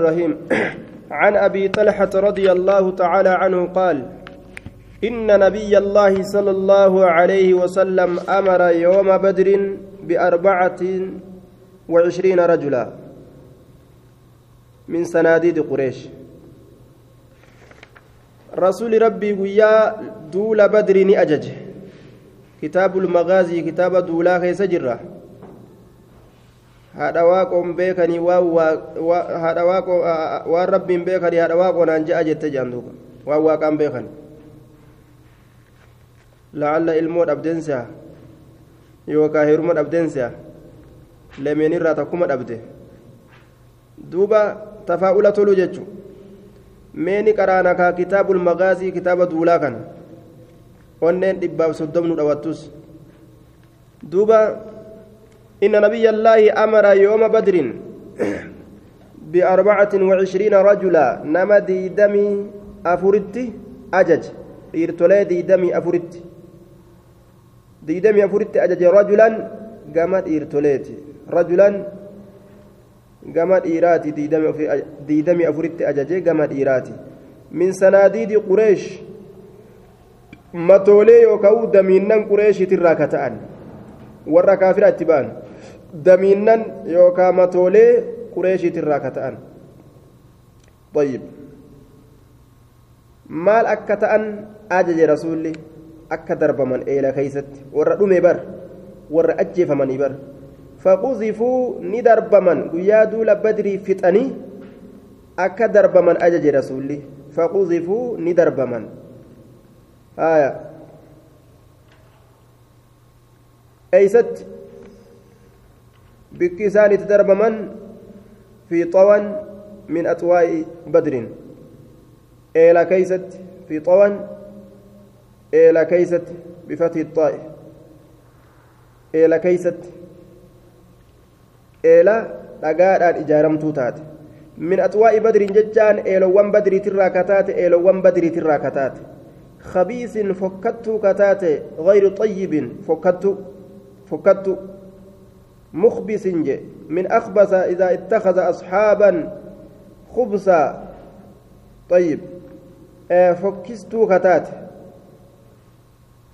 الرحيم. عن أبي طلحة رضي الله تعالى عنه قال إن نبي الله صلى الله عليه وسلم أمر يوم بدر بأربعة وعشرين رجلا من سناديد قريش. رسول ربي ويا دول بدر أجج. كتاب المغازي كتاب دولا خيس جره haadha waaqoon beekanii haadha waaqoo waan rabbiin beekanii haadha waaqoonaan je'a jette jedhan duuba waan waaqaan beekan la'alla ilmoo dhabdeensi'a yookaan heeruma dhabdeensi'a lameenirraa takkuma dhabde duuba tafaa'ula toluu jechuun meeni qaraana kaa kitaabul magaazii kitaaba duulaa kana onneen dhibbaaf soddomnu dhawattus duuba. إن نبي الله أمر يوم بدر بأربعة وعشرين رجلا نما ديدمي أفرت أجج. إرتولي ديدمي أفرت ديدمي أفرت أجج. رجلا قامت إرتوليتي رجلا قامت إيراتي ديدمي ديدمي أفرت أجج. قامت إيراتي. من صناديد قريش. matoolee yookaan damiinnan qureeshii irraa kata'an warra damiinnan yookaan matoolee qureeshiit irraa ka ta'an طيب maal akka ta'an ajaje rasuulli akka darbaman eela keeysatti warra dhume bar warra ajjeefamanii bar faquzifuu ni darbaman guyyaa duula badrii fixanii akka darbaman ajaje rasuulli faquzifuu ni darbaman eeysatti bikki isaan itti darbaman fi xawan min axwaa'i badrin eela keeysatti fi xawan eela keeysatti bifathi xaa'i eela keeysatti eela dhagaadhaan ijaaramtuu taate min axwaa'i badrin jechaan eelowwan badriitirraa kataate eelowwan badriitirraa kataate خبيث فكتو كتاتي غير طيب فكتو فكتو مخبس من أخبث إذا اتخذ أصحابا خبثا طيب آه فكستو كتات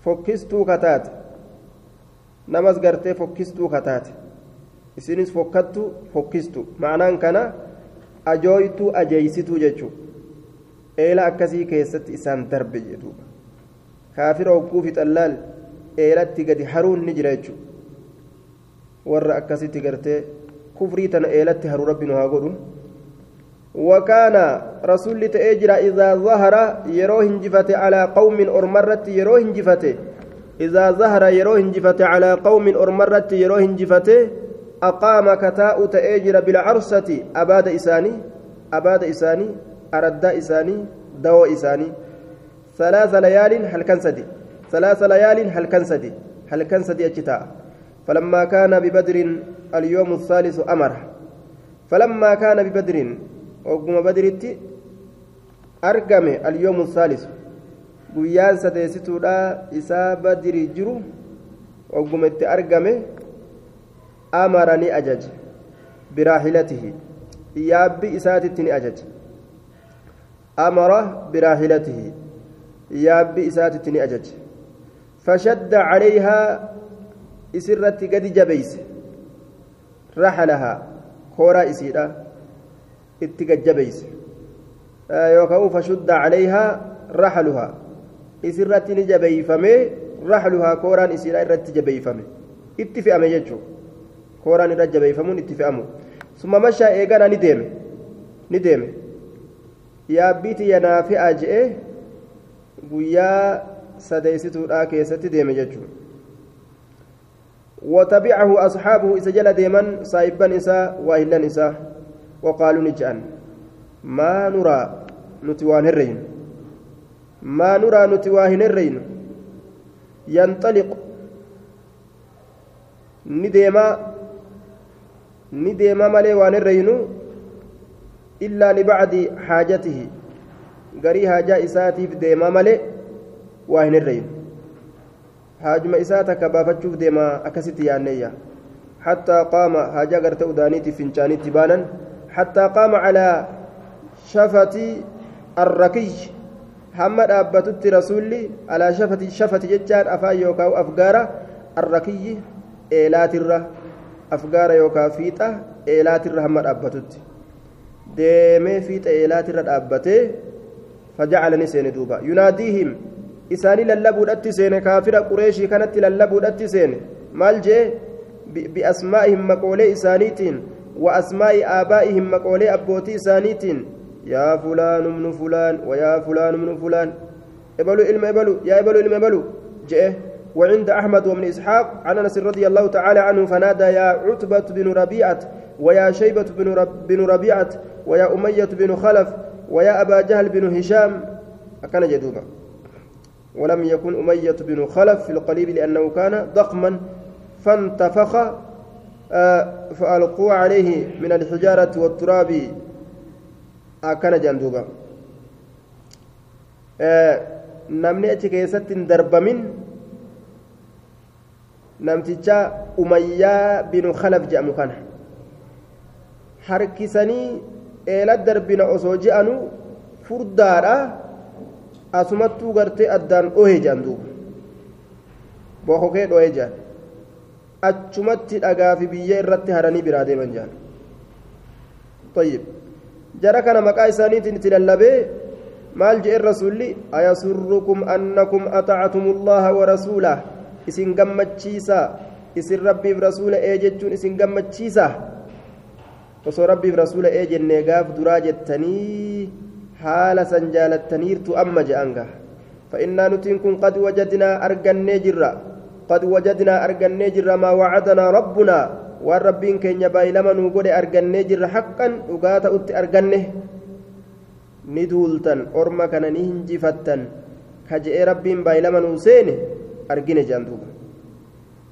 فكستو كتات نمس قرتي فكستو كتات fokkattu fokkistu ma'anaan kana ajooytu ajeeysituu jechuu eela akkasii keessatti isaan darbe jedhuuba kaafira hogguu fixallaal eelatti gadi haruun ni jira jechuudha warra akkasitti gartee kufrii tana eelatti haruu rabbi haa godhu ta'ee jira idaa zahara yeroo hinjifate calaa qawmin ormarratti yeroo hinjifate idaa zahara yeroo hinjifate calaa qawmin ormarratti yeroo hinjifate aqaama kataa'u ta'ee jira bilcarsati abaada isaanii abaada isaanii araddaa isaanii dawoo isaanii ثلاث ليال هل كان سدي ثلاث ليال هل كان سدي هل كان سدي أجتاء فلما كان ببدر اليوم الثالث أمر فلما كان ببدر وقم بدرتي أرقم اليوم الثالث guyyaan sadeessituudha isaa badiri jiru ogguma itti argame amara ni ajaje biraahilatihi yaabbi isaatitti ni ajaje amara biraahilatihi yaabbi isaatitti ni ajaje fashadda calayhaa isirratti gadi jabeyse raxalahaa kooraa isiidha itti gajjabeyse yookaan fashudda calayhaa raxaluhaa isirratti ni jabeeyfame raxluhaa kooraan isiidha irratti jabeeyfame. Itti fe'ame jechuudha. Kooraan irra jabeeyfamuun itti fe'amu. Summa mashaa eegana ni deeme. Ni deeme. Yaabbiiti yanaa fe'aa je'ee guyyaa sadeessituudhaa keessatti deeme jechuudha وتبعه أصحابه إذا جل ديما صاحبا إساء واهلا إساء. وقالوا نجأن ما نرى نتوان الرين ما نرى نتواهن الرين ينطلق. نديما. نديما مالي وان الرين إلا لبعد حاجته. غري حاجة إساتي في ديما مالي واهن الرين haajuma isaa takka baafachuuf deema akkasitti yaanneeyya. Hattaa qaama haajaa gartee udaaniitiif fincaanitti baanan. Hattaa qaama calaa shafati arrakiy hamma dhaabbatutti rasuulli alaa shafati shafati jechaan afaan yookaan afgaara arrakiyyi eelaatirra afgaara yookaan fiixa eelaatirra hamma dhaabbatutti. Deemee fiixa eelaatirra dhaabbatee fajacalani seeni duuba. Yunaadiihim isaanii lallabuudhatti seene kaafira qureeshii kanatti lallabuudhatti seene. Maal jee? Biasmaa'ihim maqoolee isaaniitiin wa asmaa'i aabaa'ihim maqoolee abbootii isaaniitiin. يا فلان ابن فلان ويا فلان ابن فلان ابلوا علم ابلوا يا ابلوا علم ابلوا جاء وعند أحمد وابن إسحاق عن أنس رضي الله تعالى عنه فنادى يا عتبة بن ربيعة ويا شيبة بن, رب بن ربيعة ويا أمية بن خلف ويا أبا جهل بن هشام أكان جدوبا ولم يكن أمية بن خلف في القليب لأنه كان ضخما فانتفخ آه، فألقوا عليه من الحجارة والتراب duuba namni achi keessatti hin darbamin namticha umayyaa binu khalaf jedhamu kana harkisanii eela darbina osoo je'anu furdaadha asumattuu gartee addaan dhohe jedhan duuba bookokee dhohe jedhan achumatti dhagaa fi biyya irratti haranii biraa deeman jedhan طيب jara kana maqaa isaaniitiin itti lallabee maal je'een rasuulli ayasurrukum annakum atactumullaha warasuulah isin gammachiisaa isin rabbiif rasuula ee jechuun isin gammachiisaa osoo rabbiif rasuula ee jennee gaaf duraa jettanii haala san jaalattaniirtu amma je'anga فإنا نتنكم قد وجدنا أرجني جرا قد وجدنا أرجني جرا ما وعدنا ربنا waan rabbiin keenya baay'ilama nuu godhe argannee jirra haqqan dhugaa ta'utti arganne ni duultan orma kana ni hinjifattan ka je'ee rabbiin baay'ilama nuu seene argine jedhan duuba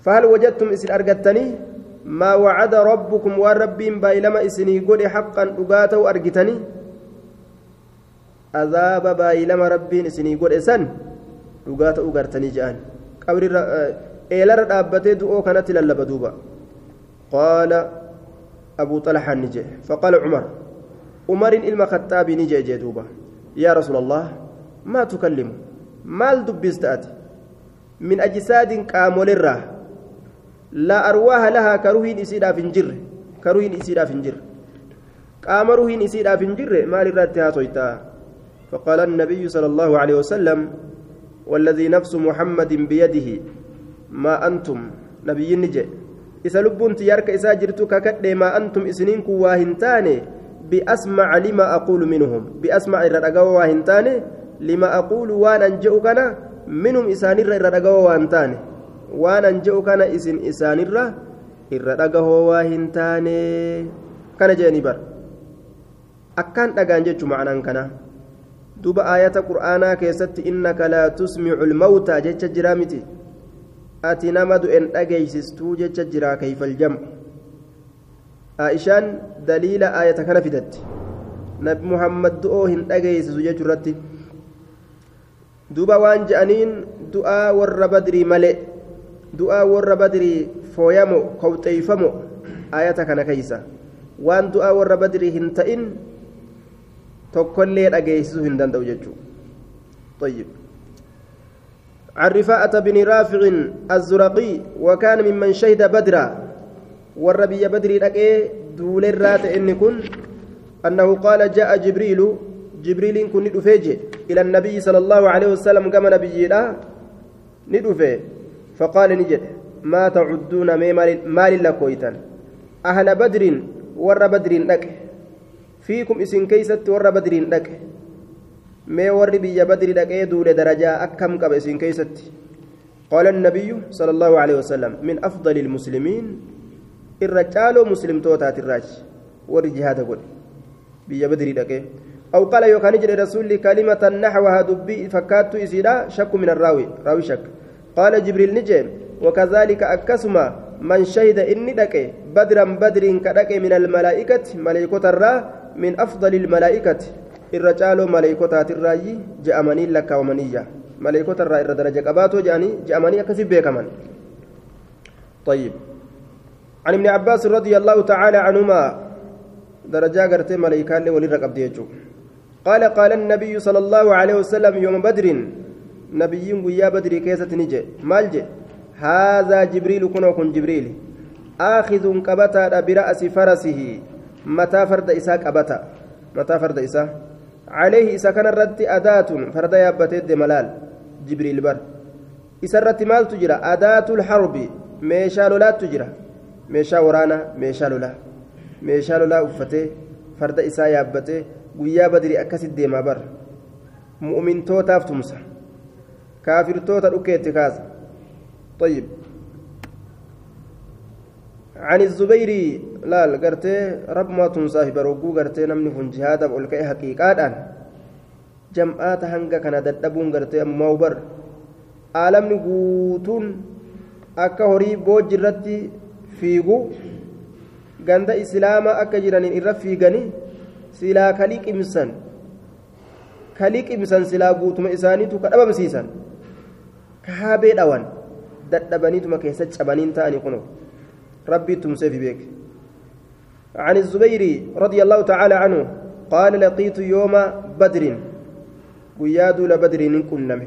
fahal wajattum isin argattanii maa wacada rabbukum waan rabbiin baay'ilama isinii godhe haqqan dhugaa ta'u argitanii baay'ilama rabbiin isinii godhe san dhugaa ta'u gartanii jedhan qabrirra eelarra dhaabbatee du'oo kanatti lallaba duuba. قال أبو طلحة نجي فقال عمر عمر إلما خطاب نجي جدوبة يا رسول الله ما تكلم مال دبست من أجساد كامل الراه لا أرواح لها كروهين إسيدا فنجر كروهين إسيدا فنجر قام روهين إسيدا فنجر مال الراتها تويتا فقال النبي صلى الله عليه وسلم والذي نفس محمد بيده ما أنتم نبي نجي isa lubbuun xiyyaarka isaa jirtu kakadhee maa antum isiniin kun waa hin taane biasmaca lima aquulu minhum biasmaca irra dhagawa waa hin taane lima aquulu waan an je'u kana minhum isaanirra irra dhagawa waa hin taane waan an je'u kana duba aayata qur'aanaa keessatti innaka laa tusmicu lmawtaa jecha jiraa miti ati nama du'en dhageeysistuu jecha jiraa kayfal jam'u aishaan daliila aayata kana fidatti nabi muhammad du'oo hin dhageeysisu jechuu irratti duuba waan je'aniin du'aa warra badrii male du'aa warra badrii fooyamo kowxeeyfamo aayata kana keeysa waan du'aa warra badrii hin ta'in tokkollee dhageeysisuu hin danda'u jechuu طيب عن رفاعة بن رافع الزرقي وكان ممن شهد بدرا والربي بدري لقي دول الرات إن كن أنه قال جاء جبريل جبريل كن ندفج إلى النبي صلى الله عليه وسلم كما نبي لا ندفه فقال نجد ما تعدون مال لكويتا أهل بدر ور بدر لك فيكم اسم كيست ور بدر لك mee warri biyya badri dhaqee duule darajaa akkam qaba isin keeysatti qaala annabiyyu sala allahu alehi wasalam min afdali ilmuslimiin irra caaloo muslimtootaatirraachi warri jihaada godhe biyya badrii dhaqee أو قال يوكان جل رسول كلمة نحوها دبي فكات إسيدا شك من الراوي راوي شك قال جبريل نجي وكذلك أكسما من شهد إني دك بدرا بدر كدك من الملائكة ملائكة الرا من أفضل الملائكة irra caaloo maleeykotaatirraayi je'amanii lakkaawamaniiyya. Maleeykota irraa irra daraja qabaatoo je'anii je'amanii akkasii beekaman. طيب عن ابن عباس رضي الله تعالى عنهما درجة قرتي ملائكة ولي رقب ديجو قال قال النبي صلى الله عليه وسلم يوم بدر نبي يا بدر كيسة نجي مالجي هذا جبريل كن وكن جبريل آخذ قبتا برأس فرسه متى فرد إساء قبتا متى فرد إساء عليه إساء كان الرد أداة فرد يابتد ملال جبريل بر إساء الرد مال تجرى أداة الحرب meeshaa lolaattu jira meeshaa waraanaa meeshaa lolaa meeshaa lolaa uffatee farda isaa yaabbatee guyyaa badrii akkasit deemaa bara mu'mintootaaf tumsa kaafirtoota dhukkeetti kaasa طيب عن الزبير لا قرتي رب ما تنصاف بروقو قرتي نمني فن جهاد بقولك حقيقات أن جمعات هنگا كان ددبون قرتي أما وبر عالمني قوتون akka horii boojji irratti fiigu ganda islaamaa akka jiraniin irra fiiganii silaa kalii qimsan kalii qimsan silaa guutuma isaaniitu ka dhabamsiisan ka haabee dhawan dadhabaniituma keessa cabaniin ta'anii kuno rabbii tumseefi beeke عن الزبير رضي الله تعالى عنه قال لقيت يوم بدر قياد لبدر كنمه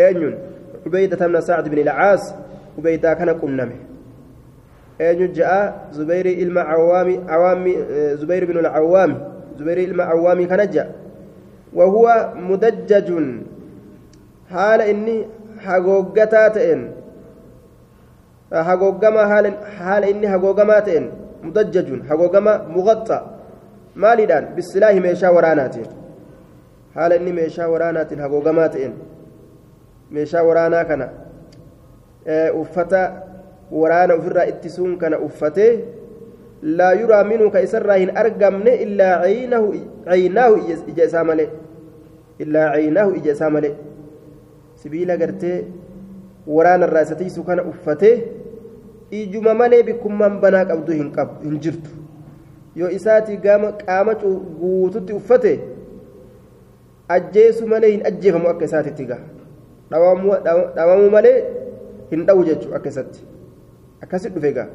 أين عبيدة بن سعد بن العاص ubeydaa kana qunname eenyu ja'a zubeyri ilma cawaami cawaami zubeyri binu lcawaami zubeyri ilma cawaamii kana ja'a wahuwa mudajjajun haala inni hagooggataa ta'een hagooggama haala inni hagoogamaa ta'een mudajjajun hagoogama muqaxxa maaliidhaan? Bisilaahi meeshaa waraanaatiin. Haala inni meeshaa waraanaatiin hagoogamaa ta'een. Meeshaa waraanaa kana uffata waraana ofirraa ittisuun kana uffatee laa yuraa minuu ka isarraa hin argamne illaa caynaahu ija isaa malee. Illaa caynaahu ija isaa malee. Sibiila gartee waraana waraanarraa isa tiisu kana uffatee ijuma malee bikkummaan banaa qabdu hin jirtu. Yoo gama qaama guututti uffate ajjeesu malee hin ajjeefamu akka isaatitti gaha. Dhawamuu malee hin dhawu jechuu akka isatti. Akkasi dhufe gaha.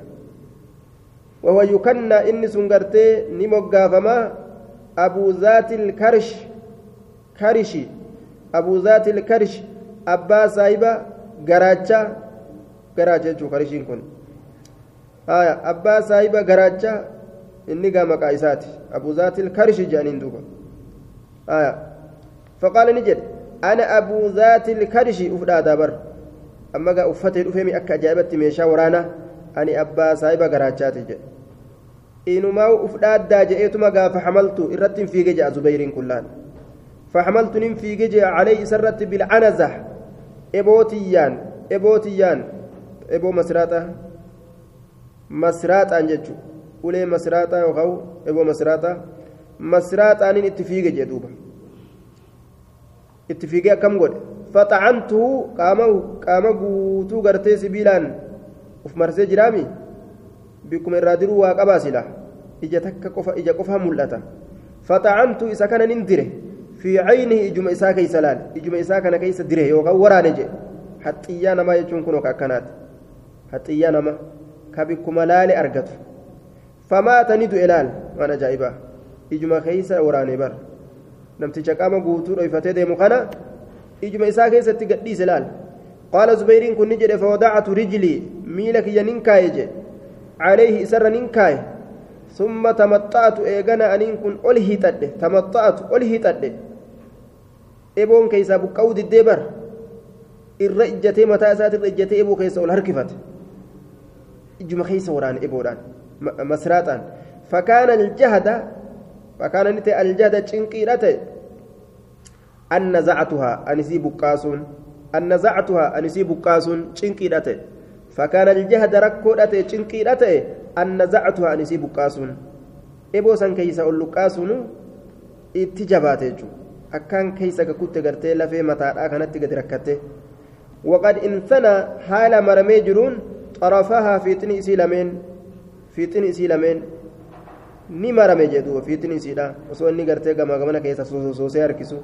Wahuwa yukannaa inni sun gartee ni moggaafamaa abuuzaatil karish karishi abuuzaatil karish abbaa saayibaa غراجة غراجة جو كرشين كن آية أبا سايبا غراجة إني قام قايساتي أبو ذات الكرش جانين دوبا آية فقال نجد أنا أبو ذات الكرش أفدا دابر amma gaa uffatee dhufeemi akka ajaa'ibatti meeshaa waraanaa ani abbaa saahiba garaachaati jedhe inumaa uf dhaaddaa je'eetuma gaafa hamaltu irratti hin fiige je'a zubeyriin kullaan فحملت نم في جي عليه سرت بالعنزة ebootiyyaan ebootiyyaan eboo masraaxaa masraaxaan jechuun ulee masraaxaa yookaan eboo masraaxaa masraaxaaniin itti fiige jedhuuba itti fiigee akkam godhe? Faxacantuu qaama guutuu gartee sibiilaan uf marsee jiraami bikkuma irraa diruu waa qabaasila ija takka qofa ija qofaa mul'ata. Faxacantuu isa kana nin dire. Fi caynihi ijuma isaa keeysa laal ijuma isaa kana keeysa dire yookaan waraane jedhe haxxiyyaa namaa jechuun kun ka akkanaati haxxiyyaa nama ka bikkuma laale argatu famaata ni du'e laal waan ajaa'ibaa ijuma keeysa waraane bar namticha qaama guutuu dhoyfatee deemu kana ijuma isaa keessatti gadhiise laal qaala zubeyriin kun ni jedhe fawadacatu rijlii miila kiyya nin kaaye jedhe calayhi isarra nin kaaye summa tamaxa'atu eegana aniin kun ol hiixadhe tamaxa'atu ol hiixadhe eboon keeysaa buqqa'uu diddee bar irra ijjatee mataa isaatirra ijjatee eboo keessa ol harkifate ijuma keeysa waraane eboodhaan masraaxaan fakaana aljahada fakaana ni ta'e aljahada cinqiidha ta'e an naza'atuhaa anisii buqqaasuun an naza'atuhaa anisii buqqaasuun cinqiidha ta'e fakaana aljahada rakkoodha ta'e cinqiidha ta'e an naza'atuhaa anisii buqqaasuun eboo san keeysa ol luqqaasuun itti jabaate jechuudha akkaan keeysa gakutte gartee lafee mataadhaa kanatti gadi rakkatte waqad insana haala maramee jiruun xarafahaa fiixni isii lameen fiixni isii lameen ni marame jedhu fiixni isiidha osoo inni gartee gamaa keessa soosee harkisu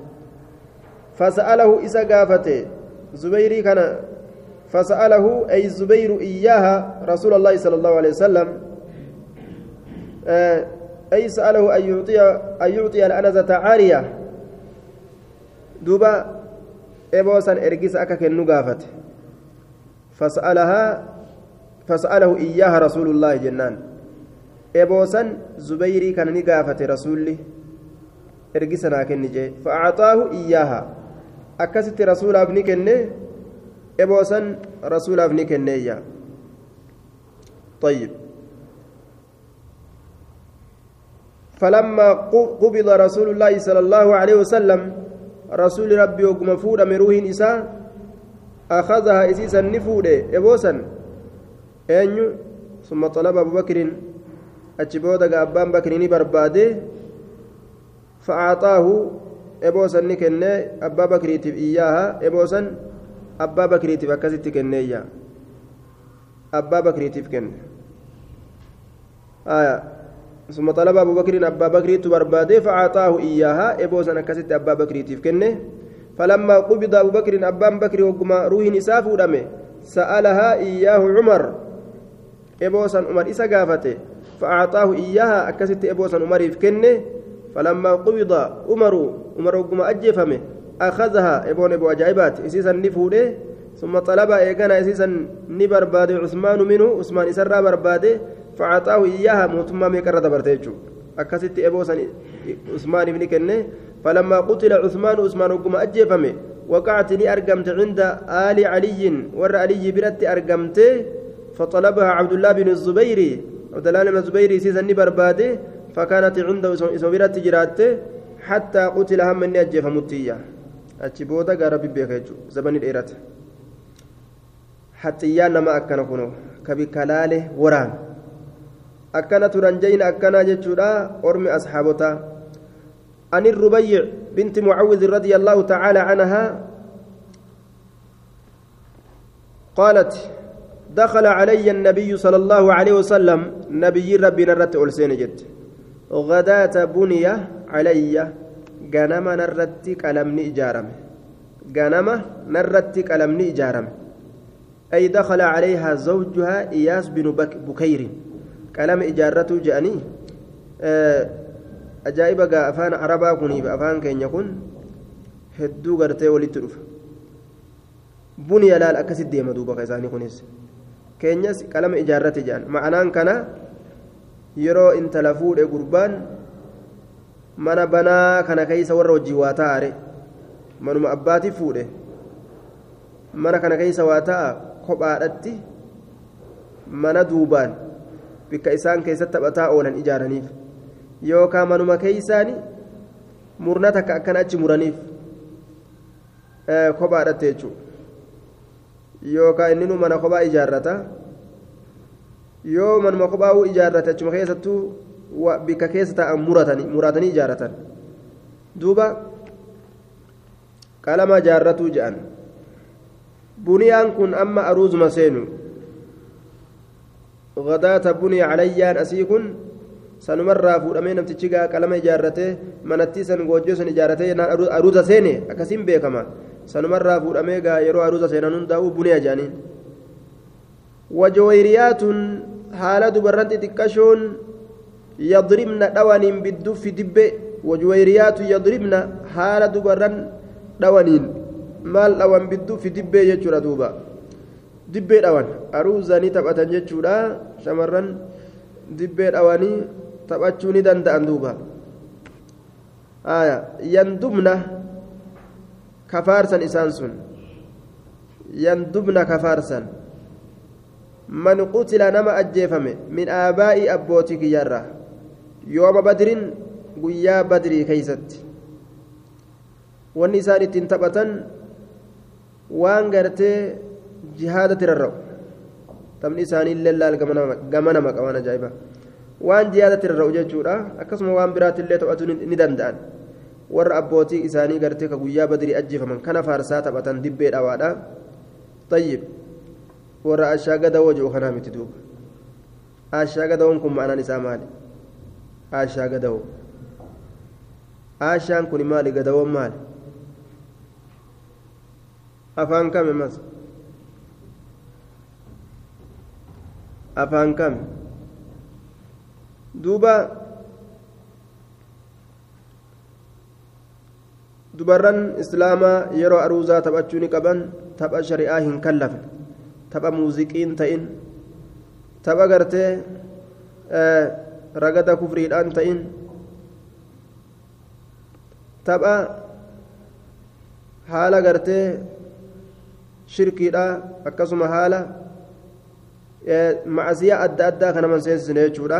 fasa'alahu isa gaafate zubeyrii kana فسأله أي الزبير إياها رسول الله صلى الله عليه وسلم أي سأله أن يعطي أن يعطي الأنزة عارية دوبا إبوسا إرجس أكا كنو قافت فسألها فسأله إياها رسول الله جنان إبوسا زبيري كان نقافت رسولي إرجسنا كنجي فأعطاه إياها أكست رسول ابن كنه إبوسا رسول ابن كنية طيب فلما قبض رسول الله صلى الله عليه وسلم رسول ربي وقم فود مروه إساء أخذها إسيسا نفود إبوسا أنيو ثم طلب أبو بكر أجبودك أبان بكر برباده فأعطاه إبوسا نكني أبا بكريتف إياها إبوسا أبا بكريتف أكست كنية أبا بكريتف كن آية ثم طلب أبو بكر أبا بكر تبرباده فأعطاه إياها. إبوسا أكست أبا بكر تفكنه فلما قبض أبو بكر أبان بكر وقما روح نساف ودمه سألها إياه عمر. إبوسا عمر إسا قافته. فأعطاه إياها. أكست إبوسا عمر يفكنه فلما قبض عمر عمر وقما أجفمه. أخذها. إبون إبو أجايبات إسيسا نفوده. ثم طلب إيقنا إسيسا نبرباد عثمان منه. عثمان إسرى برباده. فأعطاه إياها موتما ميكرة دبرتيجو أكست إبوسا عثمان بن كنة فلما قتل عثمان عثمان وقم أجفمه وقعت لي أرقمت عند آل علي ور علي برت أرقمت فطلبها عبد الله بن الزبير. عبد الله بن الزبير سيسا برباده فكانت عنده سويرت جرات حتى قتل هم من أجف متية أتشبودا قارب بيكيجو زمن الإيرات. حتى يانا ما أكنا كنو كبكلاله وران. Akkana turan jayna akkanaa jechuudha ormi asxaabota. عن الربيع بنت معوذ رضي الله تعالى عنها قالت دخل علي النبي صلى الله عليه وسلم نبي ربي نرت ألسين جد غداة بنية علي غنم نرت كلمني إجارم غنم نرت كلمني إجارم أي دخل عليها زوجها إياس بن بكير qalama ijaarratuu je'anii ajaa'iba gaa afaan arabaa kuniif afaan keenya kun hedduu gartee walitti dhufa buni yalaal akkasitti deema duuba isaanii kunis keenyas qalama ijaarrate jedhan ma'anaan kana yeroo intala fuudhe gurbaan mana banaa kana keeysa warra wajjii waa taa'are manuma abbaatiif fuudhe mana kana keeysa waa ta'a kophaadhatti mana duubaan bikka isaan keessatti taphataa oolan ijaaraniif yookaan manuma keeysaani murna takka akkana achi muraniif kophaadhatte jechuudha yookaan inni mana kophaa ijaarrata yoo manuma kophaa'uu ijaarrate achuma keessattuu bikka keessa ta'an muratanii muratanii ijaarratan duuba qalama ijaarratuu jedhan buniyaan kun amma aruuzuma seenu. غداة بني عليان أسيكن sanumarraa fuudhamee namtichi qalama ijaarratee manattii san goojjoo san ijaarratee aruuza seene akkasiin beekama sanumarraa fuudhamee gaa yeroo aruuza seenan hundaa'uu bunee jedhaniin wajawayriyaatun haala dubarran xixiqqashoon yadribna dhawaniin bidduffi dibbe wajawayriyaatu yadribna haala dubarran dhawaniin maal dhawan bidduffi dibbee jechuudha duuba dibbee dhawan aruuzanii taphatan jechuudha shamarran dibbee dhawanii taphachuu ni danda'an duuba yandubna kafaarsan isaan sun yandubna kafaarsan man qutila nama ajjeefame min aabaa'i abbootii kiyyarra yooma badrin guyyaa badrii keeysatti wanni isaan ittiin taphatan waan gartee jihaadatti rarra'u taphni isaanii illee laal gama nama qaban ajaa'iba waan jihaadatti rarra'u jechuudha akkasuma waan biraatti illee taphachuu ni danda'an warra abbootii isaanii gartee ka guyyaa badrii ajjeefaman kana faarsaa taphatan dibbee dhawaadha tayyib warra ashaaga dawoo jedhu kanaa miti duuba ashaaga dawoon kun ma'anaan isaa maali ashaaga dawoo ashaan kun maali gadawoon maali afaan kame mas afaan kami duuba dubarran islaamaa yeroo aruuzaa taphachuu ni qaban tapha shari'aa hin kallafne tapha muuziqiin ta'in. Tapha gartee eh, ragada kufriidhaan ta'in. Tapha haala gartee shirkiidhaa akkasuma haala macasiyaa adda addaa kan naman seensisne jechuudha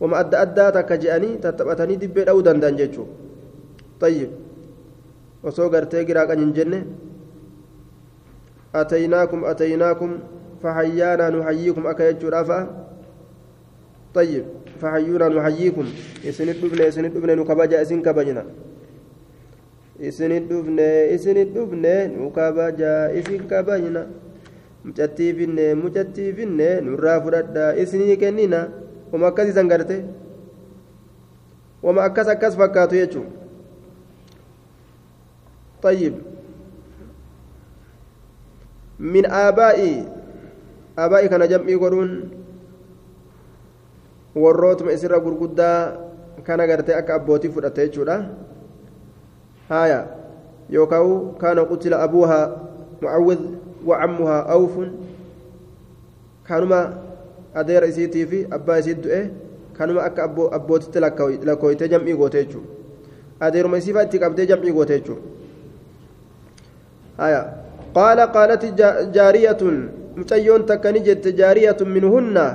wama adda addaa takka je'anii tattaphatanii dibbee dha'uu danda'an jechuudha طيب osoo gartee giraaqan hin jenne ataynaakum ataynaakum فحيانا نحييكم أكا يجور أفا طيب فحيونا نحييكم إسن الدبن إسن الدبن نكبجا إسن كبجنا إسن الدبن إسن الدبن نكبجا إسن كبجنا mucattii finne mucattii finne nurraa fudhadha isinii kennina wama akkas isan garte wama akkas akkas fakkaatu jechuun طيب من آبائي آبائي كان جمعي قرون warrootuma isirra gurguddaa kana gartee akka abbootii fudhate jechuudha haya yookaan kaana qutila abuuhaa mucawwid wacammuhaa awfun kanuma adeera isiitii fi abbaa isii du'e kanuma akka abbootitti lakkooytee jam'ii goote jechuudha adeeruma isiifaa itti qabdee jam'ii goote jechuudha haya qaala qaalati jaariyatun mucayyoon takka ni jette jaariyatun minhunna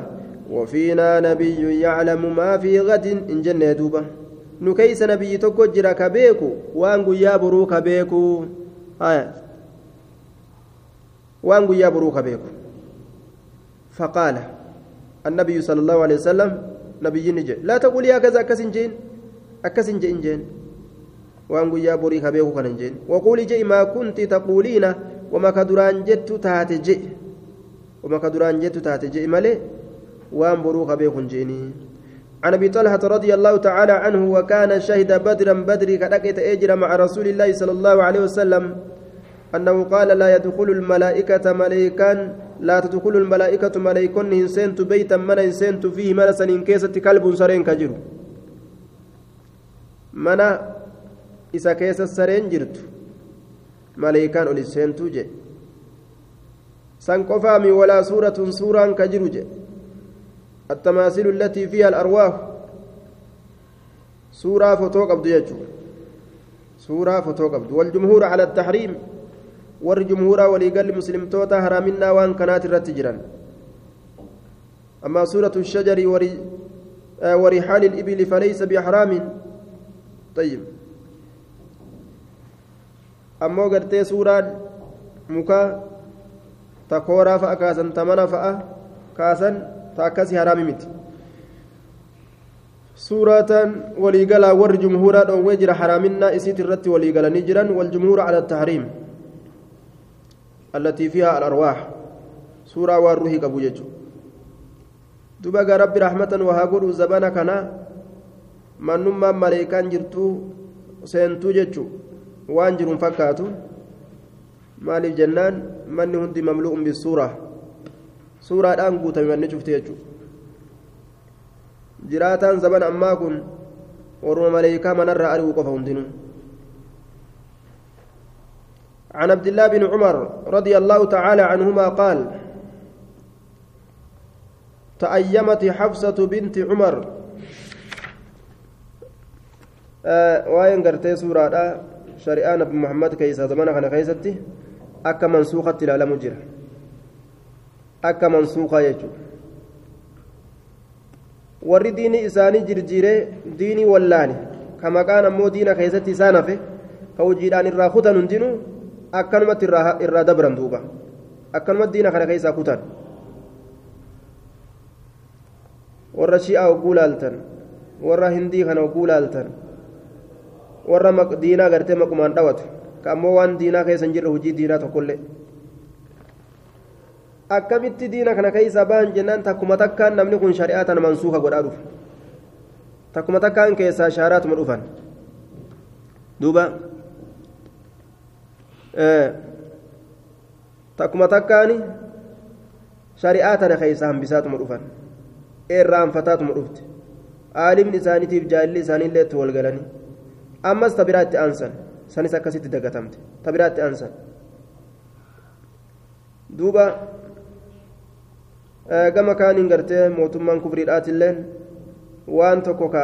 وفينا نبي يعلم ما في غد إن جنة دوبا نكيس نبي تكو جرا كبيكو وانغو يابرو كبيكو آية وانغو يابرو كبيكو فقال النبي صلى الله عليه وسلم نبي نجي لا تقول يا كذا أكسن جين أكسن جين جين. وانغو يابرو كبيكو كان جين. وقولي جي ما كنت تقولين وما كدران جت تاتي جي. وما كدران جت تاتي مالي وان بروك بيكون جيني. عن أبي طلحة رضي الله تعالى عنه وكان شهد بدرا بدري كدكت أجر مع رسول الله صلى الله عليه وسلم. أنه قال لا يدخل الملائكة ملائكا لا تدخل الملائكة ملائكون انسنت بيتا من انسنت فيه مرسا إن كيست كلب سرين كجر منا إذا كيس السرين جرت. ملائكان أولي جي. سنقفامي ولا سورة سورة كجر جي. التماثيل التي فيها الأرواح. سورة فتوق أبدو يجو. سورة فتوق أبدو والجمهور على التحريم. والجمهور وليقل مسلم توتا هرامنا وان كانت الرتجرا أما سورة الشجر ورحال الإبل فليس بحرام طيب أما قرتي سورة مكا تكورا فأكاسا تمنا فأكاسا تاكسي حرامي مت سورة وليقلا ور جمهورا دون جرى حرامنا اسيت الرت وليقلا نجرا والجمهور على التحريم التي فيها الأرواح. سورة والروح كبو جيجو. دبا ربي رحمة وهاقول زبانا كنا. منما ملائكان جرتو سينتو جيجو. وان جرون فكاتو. مالي جنان من هندي مملوء بالسورة. suuraadhaan guutame manni cufte jechuudha jiraataan zaban ammaa kun warruma maleekaa manarraa ari'uu qofa عن عبد الله بن عمر رضي الله تعالى عنهما قال تأيمت حفصة بنت عمر آه وين قرتي سورة شريان ابن محمد كيسة زمان كان كيستي أكا منسوخة لا مجرى akka mansuuqaa jechuudha warri diini isaanii jirjiiree diinii wallaane ka maqaan ammoo diina keessatti isaan hafe ka hojiidhaan irraa akkanumatti irraa dabran duuba akkanumatti diina kana keessaa kutan warra shi'aa hogguu laaltan warra hindii kana hogguu laaltan warra diinaa gartee maqumaan dhawatu ammoo waan diinaa keessa hin jirre hojii diinaa tokkollee akkamitti diina kana keessa ba'an jennaan takkuma takkaan namni kun shari'aa mansuuka godhaa dhufa takkuma takkaan keessaa shaaraatuma dhufan duuba takkuma takkaani shari'aa tana keessa hambisaatuma dhufan irraanfataatuma dhufte aalimni isaaniitiif jaalli isaaniillee itti walgalanii ammas ta biraatti aansan sanis akkasitti dagatamte ta biraatti aansan duuba gama kaaniin gartee mootummaan kufriidhaatilleen waan tokko ka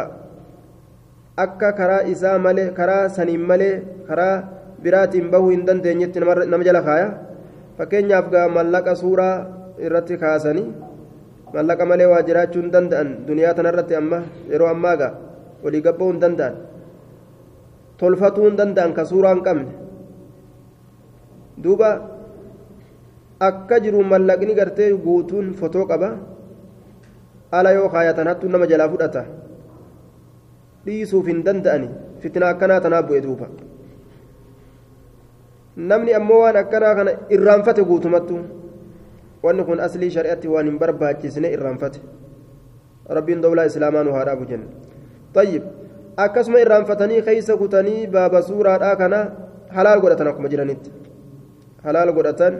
akka karaa isaa malee karaa saniin malee karaa biraatiin bahuu hin dandeenyetti nama jala kaaya fakkeenyaaf gaa mallaqa suuraa irratti kaasanii mallaqa malee waa jiraachuu hin danda'an duniyaa tanarratti amma yeroo ammaa gaa walii gabba'uu hin danda'an tolfatuu hin danda'an ka suuraa hin qabne duuba akka jiru mallaqni gartee guutuun fotoo qaba ala yoo kaayatan hattuu nama jalaa fudhata dhiisuuf hin danda'ani fitina akkanaa tanaa bu'e duuba namni ammoo waan akkanaa kana irraanfate guutumattu wanni kun aslii shari'atti waan hin barbaachisne irraanfate rabbiin dawlaa islaamaa nu haadhaabu jenna tayyib akkasuma irraanfatanii keeysa kutanii baaba suuraadhaa kana halaal godhatan akkuma jiranitti halaal godhatan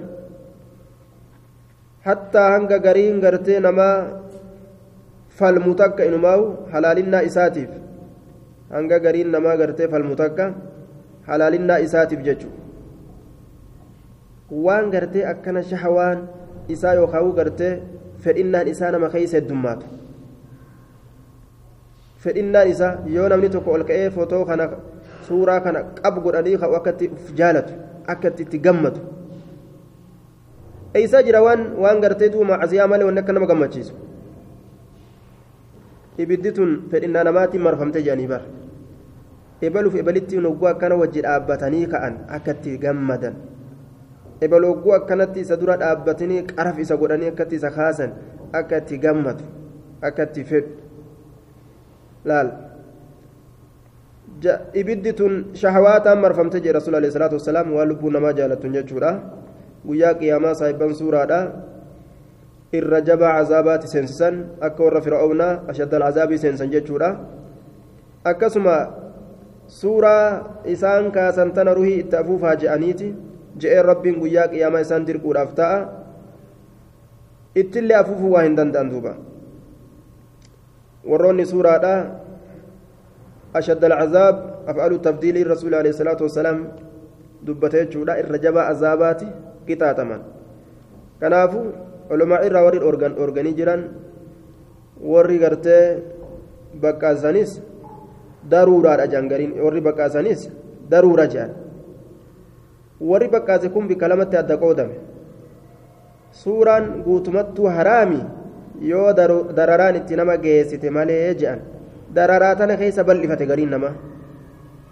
hattaa hanga gariin gartee namaa falmu takka inumaawu halaalinnaa isaatiif hanga gariin namaa gartee falmu takka halaalinnaa isaatiif jechuudha waan gartee akkana shahawaan isaa yookaan gartee fedhinnaan isaa nama keessa heddummaatu fedhinnaan isaa yoo namni tokko ol ka'ee footoo kana suuraa kana qabu godhanii ka'u akka itti jaalatu akka itti gammadu eeysaa jira waan waan gartee duuma asiyaa malee wanni akka nama gammachiisu ibiddi tun fedhinnaa namaatiin marfamte jedhanii bara ebaluuf ebalitti nogguu akkana wajji dhaabbatanii ka'an akka itti gammadan ebalogguu akkanatti isa dura dhaabbatanii qaraf isa godhanii akkatti isa kaasan akka itti gammadu akka itti fedhu laal ibiddi tun shahawaataan marfamte jedhe rasuul alayhi salaatu wasalaam waan lubbuu namaa jaalatun jechuudha guyyaa qiyaamaa saahibban suuraadha irra jabaa cazaabaati seensisan akka warra fir'aawnaa ashaddal cazaabii seensan jechuudha akkasuma suuraa isaan kaasan tana ruhii itti afuufaa je'aniiti je'een rabbiin guyyaa qiyaamaa isaan dirquudhaaf ta'a ittillee afuufuu waa hin danda'an duuba warroonni suuraadha أشد العذاب أفعل تبديل الرسول عليه الصلاة والسلام دبته جودا الرجبة عذاباتي qixaataman kanaafu olumaa irraa warri organii jiran warri gartee baqqaasanis daruuraadha jangariin warri baqqaasanis daruura jedhan warri baqqaase kun bikka lamatti adda qoodame suuraan guutumattuu haraami yoo dararaan itti nama geessite malee jedhan dararaa tana keessa bal'ifate gariin nama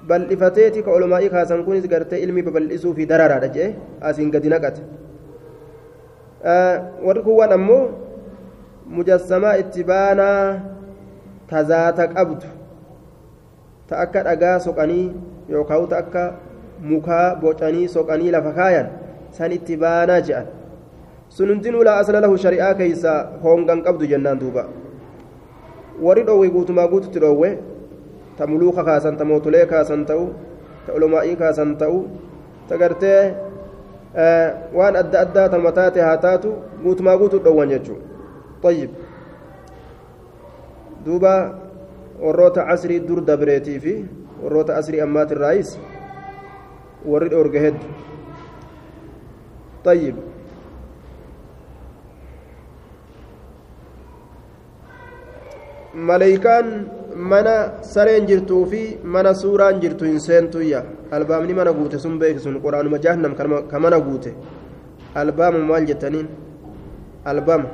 bal'ifateeti ka olumaa'ii kaasan kunis gartee ilmi babal'isuu fi dararaadha jee asiin gadi naqate warri kun waan ammoo mujassamaa itti baanaa tazaata qabdu ta akka dhagaa soqanii yookaan ta akka mukaa bocanii soqanii lafa kaayan san itti baanaa je'an sun hundinuu laa asla lahu shari'aa keeysa hoongan qabdu jennaan duuba warri dhoowwe guutumaa guututti dhoowwe ta muluuka kaasan ta mootolee kaasan ta'u ta ulumaa'ii kaasan ta'u ta gartee waan adda addaa ta mataate haa taatu guutumaa guutu dhowwan jechuun طيب دوبا warroota asrii dur dabreetii fi warroota asrii ammaati irraayis warri dhoorge heddu طيب maleeykaan mana sareen jirtuu fi mana suuraan jirtu hin seentuyya albaamni mana guute sun beeki sun quraanuma jahannam ka mana guute albaama maal jettaniin albaama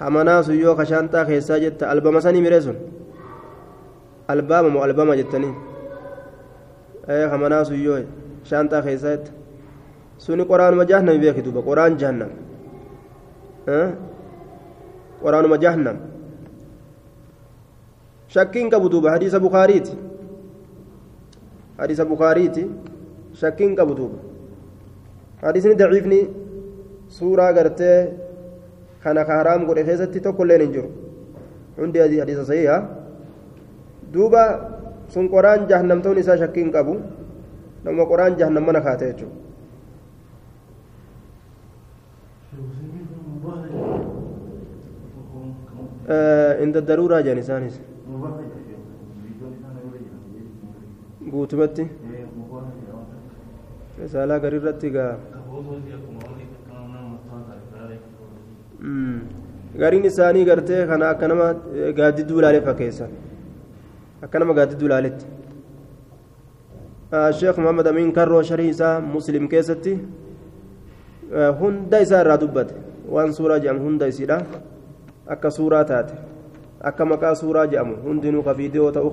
hamanaa sun yoo kashaantaa keessaa jetta albama sanii miree sun albaama moo albama jettaniin hamanaa sun yoo shaantaa keessaa jetta suni quraanuma jahannam beeki duuba quraan jahannam quraanuma jahannam shakkiin qabu duuba hadiisa bukaariiti hadiisa bukaariiti shakkiin qabu duuba hadiisni daciifni suuraa gartee kana ka haraam godhe keessatti tokkolleen hin jiru hundi hadiisa sahiha duuba sun qoraan jahannamtoon isaa shakkiin qabu nama qoraan jahannam mana kaate jechuudha عند الضرورة جان إسانيس guutumatti risaalaa garirratti gaa gariin isaanii gartee kana akka nama gaaddidduu ilaale fakkeessa akka nama gaaddidduu ilaaletti sheekh muhammad amiin karroo sharii isaa muslim keessatti hunda isaa irraa dubbate waan suuraa jedhamu hunda isiidha akka suuraa taate akka maqaa suuraa jedhamu hundinuu ka viidiyoo ta'u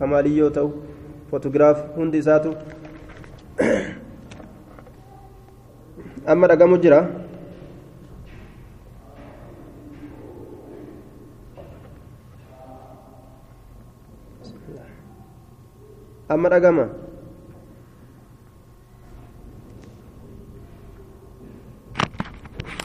ka maaliyyoo ta'u footogiraaf hundi isaatu amma dhagamu jira amma dhagama